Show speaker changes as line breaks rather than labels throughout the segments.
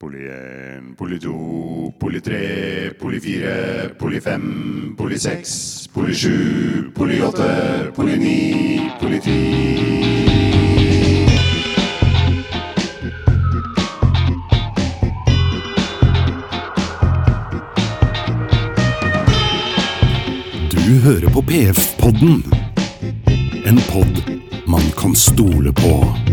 Poli 1, poli 2, poli 3, poli 4, poli 5, poli 6, poli 7, poli 8, poli 9, poli 10.
Du hører på PF-podden. En podd man kan stole på.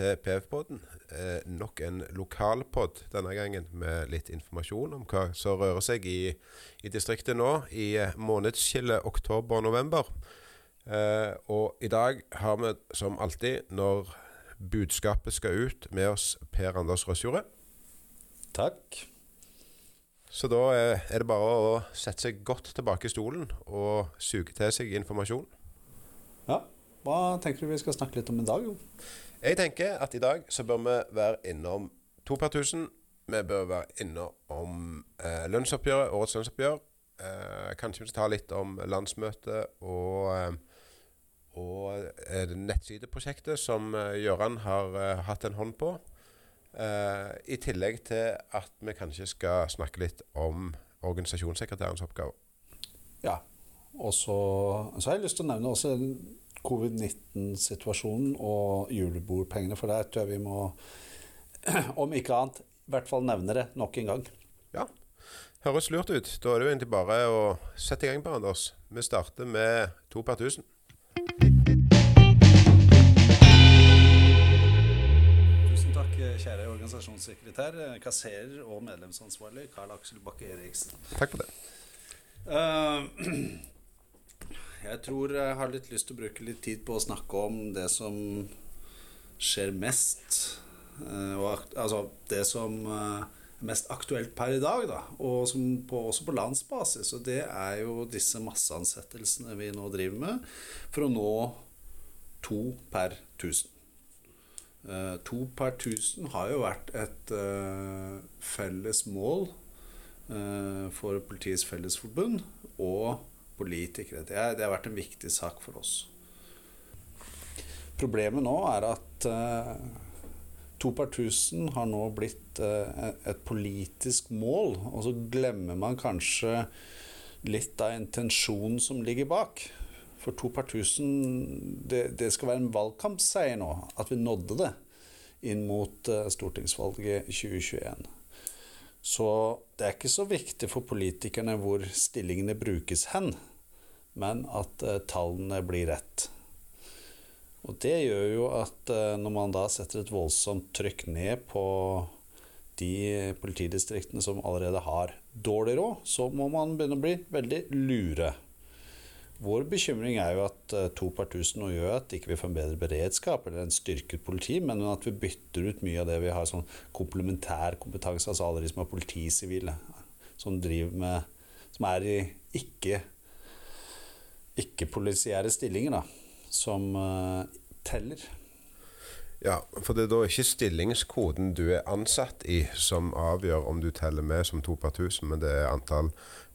Til PF-podden. Eh, nok en lokalpod denne gangen med litt informasjon om hva som rører seg i, i distriktet nå i eh, månedsskillet oktober-november. Eh, og i dag har vi som alltid, når budskapet skal ut, med oss Per Anders Røsjordet.
Takk.
Så da eh, er det bare å sette seg godt tilbake i stolen og suge til seg informasjon.
Ja, Hva tenker du vi skal snakke litt om i dag? Jo?
Jeg tenker at i dag så bør vi være innom to per tusen. Vi bør være innom eh, lønnsoppgjøret, årets lønnsoppgjør. Eh, kanskje vi skal ta litt om landsmøtet og, eh, og eh, nettsideprosjektet som eh, Gøran har eh, hatt en hånd på. Eh, I tillegg til at vi kanskje skal snakke litt om organisasjonssekretærens oppgave.
Ja. Og så, så har jeg lyst til å nevne også covid-19-situasjonen og julebordpengene, for der tror jeg vi må, om ikke annet, i hvert fall nevne det nok en gang.
Ja, høres lurt ut. Da er det jo egentlig bare å sette i gang, Per Anders. Vi starter med to per tusen.
Tusen takk, kjære organisasjonssekretær, kasserer og medlemsansvarlig Karl Aksel Bakke Eriksen.
Takk for det.
Eh, jeg tror jeg har litt lyst til å bruke litt tid på å snakke om det som skjer mest. eh, og, altså det som eh, er mest aktuelt per i dag, da. Og på, også på landsbasis. Og det er jo disse masseansettelsene vi nå driver med for å nå to per tusen. Uh, to per tusen har jo vært et uh, felles mål uh, for Politiets Fellesforbund og politikere. Det, er, det har vært en viktig sak for oss. Problemet nå er at eh, to per tusen har nå blitt eh, et politisk mål, og så glemmer man kanskje litt av intensjonen som ligger bak. For to per tusen, det, det skal være en valgkampseier nå, at vi nådde det inn mot eh, stortingsvalget 2021. Så det er ikke så viktig for politikerne hvor stillingene brukes hen, men at eh, tallene blir rett. Og det gjør jo at eh, når man da setter et voldsomt trykk ned på de politidistriktene som allerede har dårlig råd, så må man begynne å bli veldig lure. Vår bekymring er jo at eh, to per tusen gjør at ikke vi får en bedre beredskap eller en styrket politi, men at vi bytter ut mye av det vi har sånn komplementær kompetanse, altså alle de som er politisivile, som driver med Som er i ikke ikke-polisiære stillinger, da, som eh, teller.
Ja, for det er da ikke stillingskoden du er ansatt i som avgjør om du teller med som to per tusen, men det er antall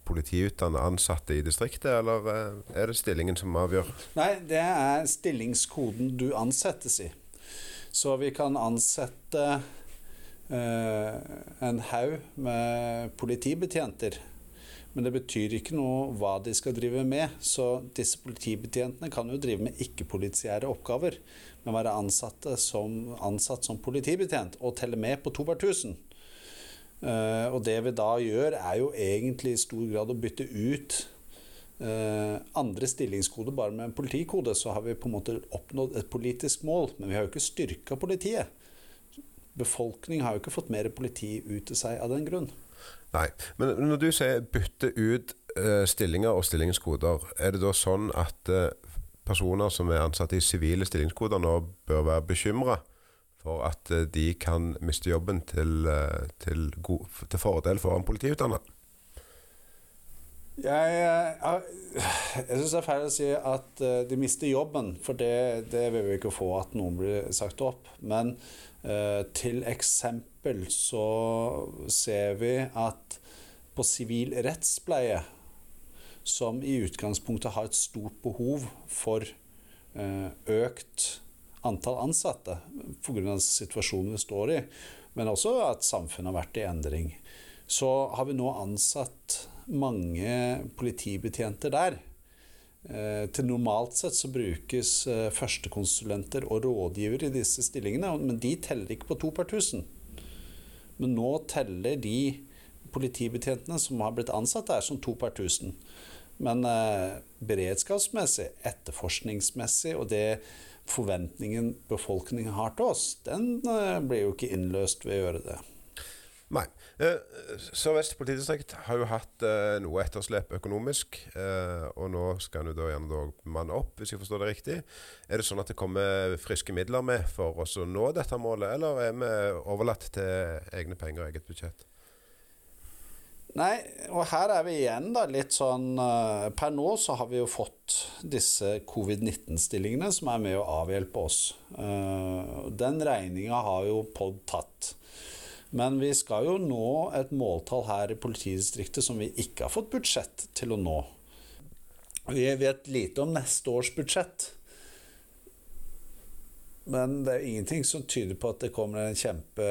politiutdannede ansatte i distriktet, eller eh, er det stillingen som avgjør?
Nei, det er stillingskoden du ansettes i. Så vi kan ansette eh, en haug med politibetjenter. Men det betyr ikke noe hva de skal drive med. Så disse politibetjentene kan jo drive med ikke-politiære oppgaver, men være som, ansatt som politibetjent og telle med på to per tusen. Uh, og det vi da gjør, er jo egentlig i stor grad å bytte ut uh, andre stillingskoder bare med en politikode. Så har vi på en måte oppnådd et politisk mål, men vi har jo ikke styrka politiet. Befolkningen har jo ikke fått mer politi ut til seg av den grunn.
Nei, men når du sier bytte ut uh, stillinger og stillingskoder, er det da sånn at uh, personer som er ansatt i sivile stillingskoder nå bør være bekymra for at uh, de kan miste jobben til, til, god, til fordel for en politiutdanner?
Jeg, jeg, jeg syns det er feil å si at de mister jobben, for det, det vil vi ikke få at noen blir sagt opp. Men til eksempel så ser vi at på sivil rettspleie, som i utgangspunktet har et stort behov for uh, økt antall ansatte pga. situasjonen vi står i, men også at samfunnet har vært i endring, så har vi nå ansatt mange politibetjenter der. Eh, til normalt sett så brukes eh, førstekonsulenter og rådgivere i disse stillingene, men de teller ikke på to per tusen. Men nå teller de politibetjentene som har blitt ansatt der, som to per tusen. Men eh, beredskapsmessig, etterforskningsmessig og det forventningen befolkningen har til oss, den eh, blir jo ikke innløst ved å gjøre det.
Nei. Eh, Sør-Vest politidistrikt har jo hatt eh, noe etterslep økonomisk. Eh, og nå skal en da gjerne manne opp, hvis jeg forstår det riktig. Er det sånn at det kommer friske midler med for oss å nå dette målet, eller er vi overlatt til egne penger og eget budsjett?
Nei, og her er vi igjen da litt sånn uh, Per nå så har vi jo fått disse covid-19-stillingene som er med å avhjelpe oss. Uh, den regninga har jo POD tatt. Men vi skal jo nå et måltall her i politidistriktet som vi ikke har fått budsjett til å nå. Vi vet lite om neste års budsjett. Men det er ingenting som tyder på at det kommer en kjempe,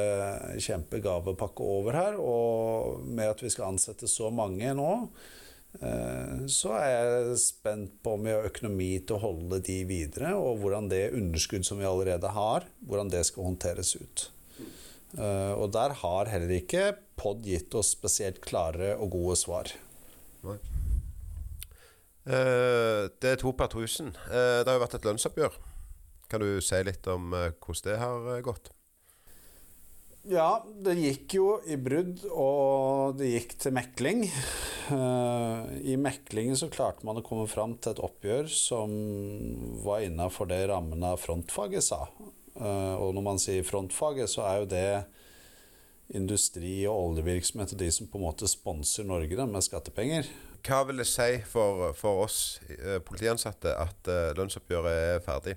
kjempegavepakke over her. Og med at vi skal ansette så mange nå, eh, så er jeg spent på om vi har økonomi til å holde de videre, og hvordan det underskudd som vi allerede har, hvordan det skal håndteres ut. Uh, og der har heller ikke POD gitt oss spesielt klare og gode svar.
Nei. Uh, det er to per tusen. Uh, det har jo vært et lønnsoppgjør. Kan du si litt om hvordan det har gått?
Ja, det gikk jo i brudd, og det gikk til mekling. I meklingen så klarte man å komme fram til et oppgjør som var innafor det rammene frontfaget sa. Eh, og når man sier frontfaget, så er jo det industri og oljevirksomhet og de som på en måte sponser Norge da, med skattepenger.
Hva vil det si for, for oss eh, politiansatte at uh, lønnsoppgjøret er ferdig?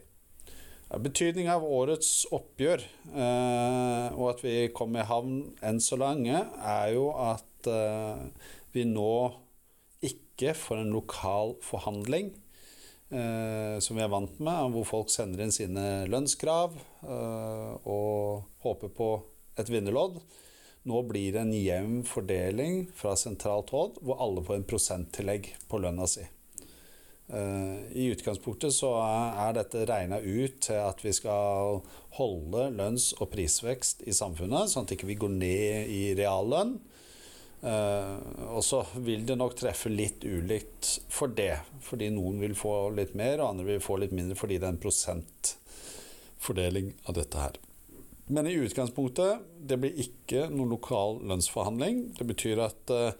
Ja, Betydningen av årets oppgjør eh, og at vi kom i havn enn så lange, er jo at eh, vi nå ikke får en lokal forhandling eh, som vi er vant med, hvor folk sender inn sine lønnskrav eh, og håper på et vinnerlodd. Nå blir det en jevn fordeling fra sentralt hold, hvor alle får en prosenttillegg på lønna si. Uh, I utgangspunktet så er dette regna ut til at vi skal holde lønns- og prisvekst i samfunnet, sånn at vi ikke går ned i reallønn. Uh, og så vil det nok treffe litt ulikt for det. Fordi noen vil få litt mer, og andre vil få litt mindre fordi det er en prosentfordeling av dette her. Men i utgangspunktet, det blir ikke noen lokal lønnsforhandling. Det betyr at uh,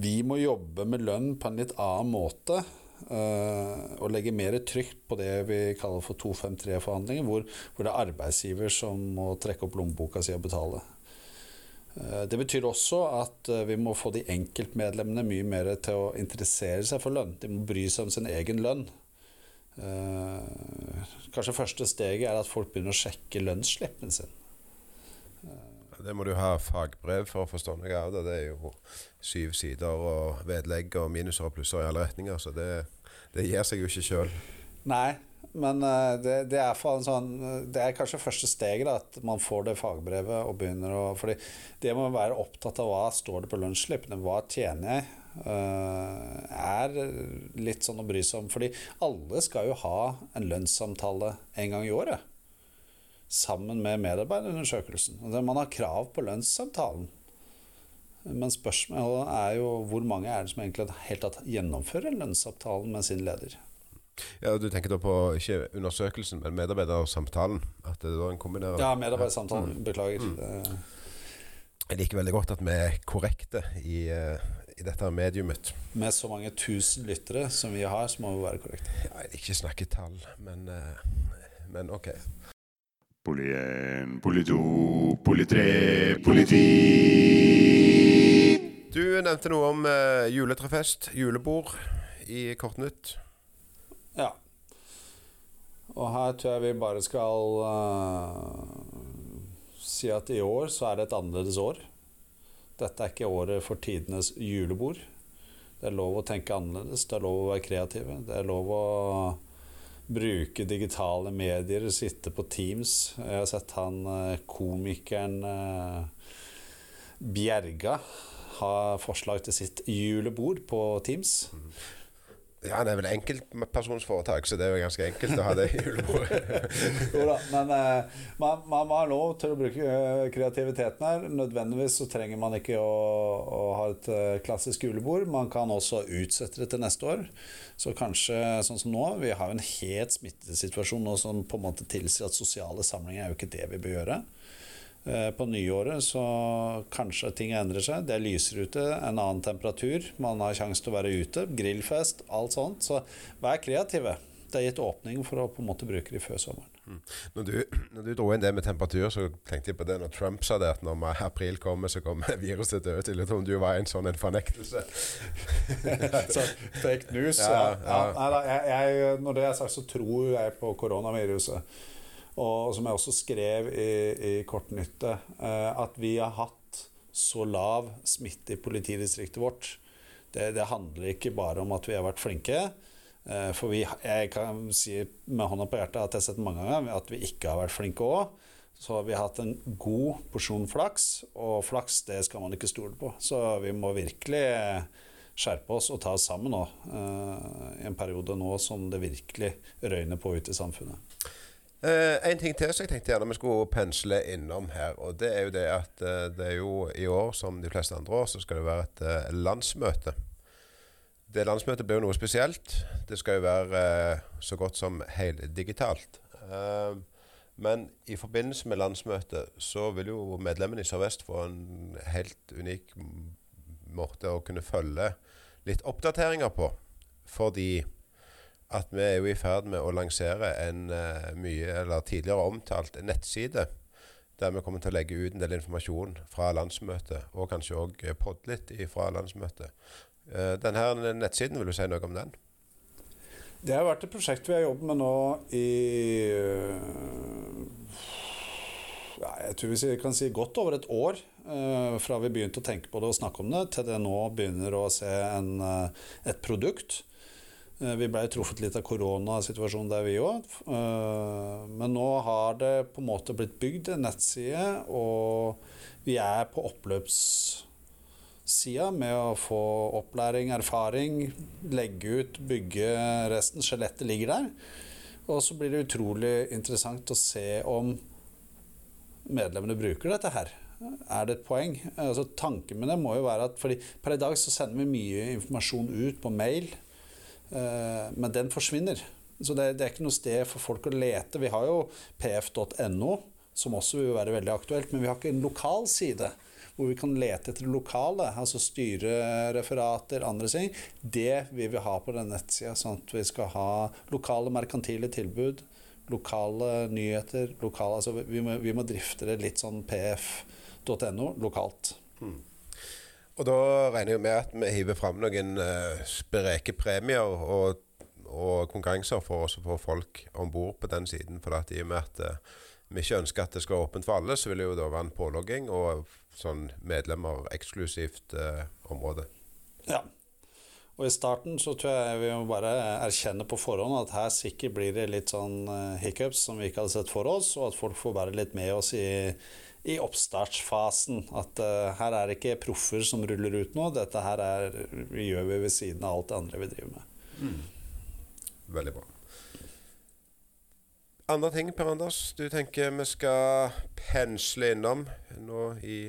vi må jobbe med lønn på en litt annen måte. Uh, og legge mer trykk på det vi kaller for 253-forhandlinger, hvor, hvor det er arbeidsgiver som må trekke opp lommeboka si og betale. Eh, det betyr også at eh, vi må få de enkeltmedlemmene mye mer til å interessere seg for lønn. De må bry seg om sin egen lønn. Eh, kanskje første steget er at folk begynner å sjekke lønnsslippen sin.
Det må du ha fagbrev for å forstå noe av det. Det er jo syv sider og vedlegg og minuser og plusser i alle retninger, så det, det gir seg jo ikke sjøl.
Nei, men uh, det, det, er sånn, det, er kanskje første steget, da, at man får det fagbrevet og begynner å fordi det må være opptatt av hva står det på lønnsslippene, hva tjener jeg, uh, er litt sånn å bry seg om. Fordi alle skal jo ha en lønnssamtale en gang i året. Sammen med medarbeiderundersøkelsen. Man har krav på lønnssamtalen. Men spørsmålet er jo hvor mange er det som egentlig helt tatt gjennomfører lønnsavtalen med sin leder.
Ja, Du tenker da på ikke undersøkelsen, men medarbeidersamtalen? At det da en kombinerer
Ja, medarbeidersamtalen. Mm. Beklager. Mm.
Jeg liker veldig godt at vi er korrekte i, uh, i dette mediumet.
Med så mange tusen lyttere som vi har, så må vi være korrekte.
Ja, jeg ikke snakke tall, men, uh, men ok.
Poli 1, poli 2, poli 3, politi.
Du nevnte noe om juletrefest, julebord, i Kortnytt.
Ja. Og her tror jeg vi bare skal uh, si at i år så er det et annerledes år. Dette er ikke året for tidenes julebord. Det er lov å tenke annerledes, det er lov å være kreative. Det er lov å bruke digitale medier, sitte på Teams. Jeg har sett han eh, komikeren eh, Bjerga ha forslag til sitt julebord på Teams.
Ja, det er vel enkeltpersonsforetak, så det er jo ganske enkelt å ha det i julebordet.
jo da, men uh, man, man, må ha lov til å bruke uh, kreativiteten her. Nødvendigvis så trenger man ikke å, å ha et uh, klassisk julebord. Man kan også utsette det til neste år. Så kanskje sånn som nå, vi har jo en helt smittesituasjon nå som på en måte tilsier at sosiale samlinger er jo ikke det vi bør gjøre. Eh, på nyåret så kanskje ting endrer seg. Det er lysere ute, en annen temperatur. Man har sjanse til å være ute. Grillfest, alt sånt. Så vær kreative. Det er gitt åpning for å på en måte bruke de før sommeren. Mm.
Når, du, når, du, dro inn det med temperatur, så tenkte jeg på det når Trump sa det, at når april kommer, så kommer viruset til å til. tror du var en sånn en fornektelse.
så fake news, ja. ja. ja. Nei, jeg, jeg, når det er sagt, så tror jeg på koronaviruset. Og som jeg også skrev i, i Kortnytte, eh, at vi har hatt så lav smitte i politidistriktet vårt. Det, det, handler ikke bare om at vi har vært flinke. Eh, for vi, jeg kan si med hånda på hjertet at jeg har sett mange ganger at vi ikke har vært flinke òg. Så vi har hatt en god porsjon flaks, og flaks det skal man ikke stole på. Så vi må virkelig skjerpe oss og ta oss sammen nå, eh, i en periode nå som det virkelig røyner på ute i samfunnet.
Uh, en ting til som jeg tenkte gjerne vi skulle pensle innom her. Og det er jo det at uh, det er jo i år, som de fleste andre år, så skal det være et uh, landsmøte. Det landsmøtet blir jo noe spesielt. Det skal jo være så godt som heldigitalt. men i forbindelse med landsmøtet så vil jo medlemmene i Sør-Vest få en helt unik måte å kunne følge litt oppdateringer på. Fordi at vi er jo i ferd med å lansere en uh, mye, eller tidligere omtalt nettside. Der vi kommer til å legge ut en del informasjon fra landsmøtet, og kanskje òg podd podde litt fra landsmøtet. Uh, denne nettsiden, vil du si noe om den?
Det har vært et prosjekt vi har jobbet med nå i ja, Jeg tror vi kan si godt over et år. Uh, fra vi begynte å tenke på det og snakke om det, til det nå begynner å se en, et produkt. Eh, vi ble truffet litt av koronasituasjonen der, vi òg. Eh, men nå har det på en måte blitt bygd en nettside, og vi er på oppløpssida med å få opplæring, erfaring, legge ut, bygge resten. Skjelettet ligger der. Og så blir det utrolig interessant å se om medlemmene bruker dette her. Er det et poeng? Altså, tanken med det må jo være at fordi Per i dag så sender vi mye informasjon ut på mail Eh, men den forsvinner. Så det, det, er ikke noe sted for folk å lete. Vi har jo pf.no, som også vil være veldig aktuelt, men vi har ikke en lokal side hvor vi kan lete etter lokale, altså styrereferater, andre ting. Det vil vi ha på den nettsida, sånn at vi skal ha lokale merkantile tilbud, lokale nyheter, lokale, altså vi må, vi må drifte det litt sånn pf.no lokalt. Mm.
Og da regner jeg med at vi hiver fram noen uh, spreke premier og, og, konkurranser for å få folk om bord på den siden. For at i og med at uh, vi ikke ønsker at det skal være åpent for alle, så vil det jo da være en pålogging og sånn medlemmer eksklusivt uh, område.
Ja. Og i starten så tror jeg vi må bare erkjenne på forhånd at her sikkert blir det litt sånn hiccups som vi ikke hadde sett for oss, og at folk får være litt med oss i i oppstartsfasen. At uh, her er det ikke proffer som ruller ut nå. Dette her er, gjør vi ved siden av alt det andre vi driver med.
Mm. Veldig bra. Andre ting, Per Anders, du tenker vi skal pensle innom nå i,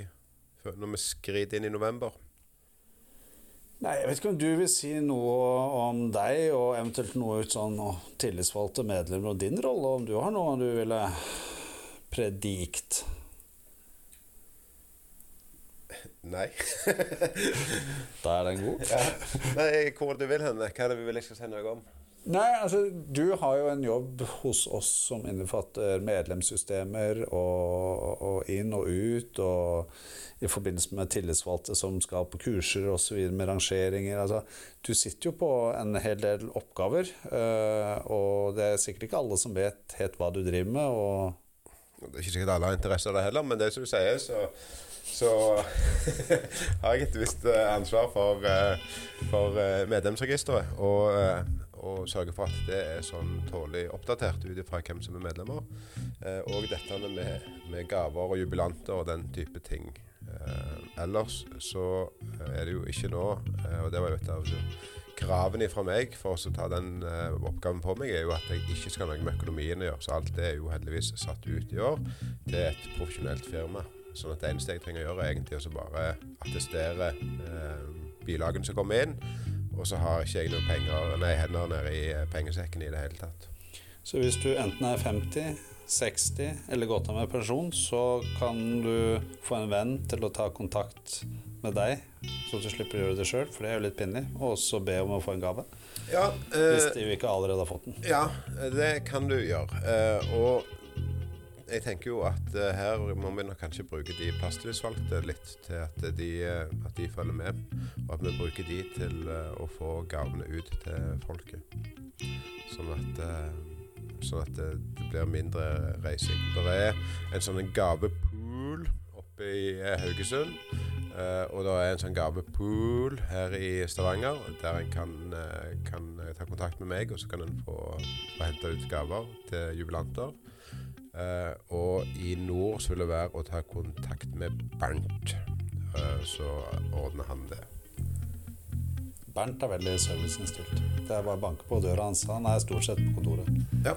når vi skrider inn i november?
Nei, Jeg vet ikke om du vil si noe om deg, og eventuelt noe ut sånn tillitsvalgte medlemmer og din rolle, om du har noe du ville predikt?
Nei.
da er den god.
ja. Nei, hvor du vil hen? Hva er det vi vil jeg skal si noe om?
Nei, altså du har jo en jobb hos oss som innbefatter medlemssystemer og, og inn og ut, og i forbindelse med tillitsvalgte som skal på kurser osv. med rangeringer. Altså, du sitter jo på en hel del oppgaver, øh, og det er sikkert ikke alle som vet helt hva du driver med. og
Det er ikke sikkert alle har interesse av det heller, men det er som du sier, så, så har jeg et visst eh, ansvar for, eh, for eh, medlemsregisteret. Og, og sørge for at det er sånn tålelig oppdatert ut ifra hvem som er medlemmer. Og dette med, med gaver og jubilanter og den type ting. Ellers så er det jo ikke nå, og det var jo et av kravene fra meg for å ta den oppgaven på meg, er jo at jeg ikke skal ha noe med økonomien å gjøre. Så alt det er jo heldigvis satt ut i år til et profesjonelt firma. Sånn at det eneste jeg trenger å gjøre, er egentlig å bare attestere eh, bilagene som kommer inn. Og så har ikke jeg noen penger, nei, hender nede i eh, pengesekken i det hele tatt.
Så hvis du enten er 50, 60 eller gått av med pensjon, så kan du få en venn til å ta kontakt med deg, så du slipper å gjøre det sjøl, for det er jo litt pinlig, og så be om å få en gave.
Ja,
Hvis
eh,
de jo ikke allerede har fått den.
ja, det kan du gjøre. Eh, og jeg tenker jo at uh, her må vi nok kanskje bruke de plasstillitsvalgte litt til at de, eh, at de følger med. Og at vi bruker de til uh, å få gavene ut til folket. Sånn at, uh, sånn at det, det blir mindre reising. Det er en sånn gavepool oppe i eh, Haugesund. eh, og det er en sånn gavepool her i Stavanger der en kan, eh, kan eh, ta kontakt med meg, og så kan en få, få hente ut gaver til jubilanter. Eh, og i nord så vil det være å ta kontakt med Bernt. Uh, så ordner han det.
Bernt er veldig serviceinnstilt. Det er bare å banke på døra hans. Han er stort sett på kontoret.
Ja.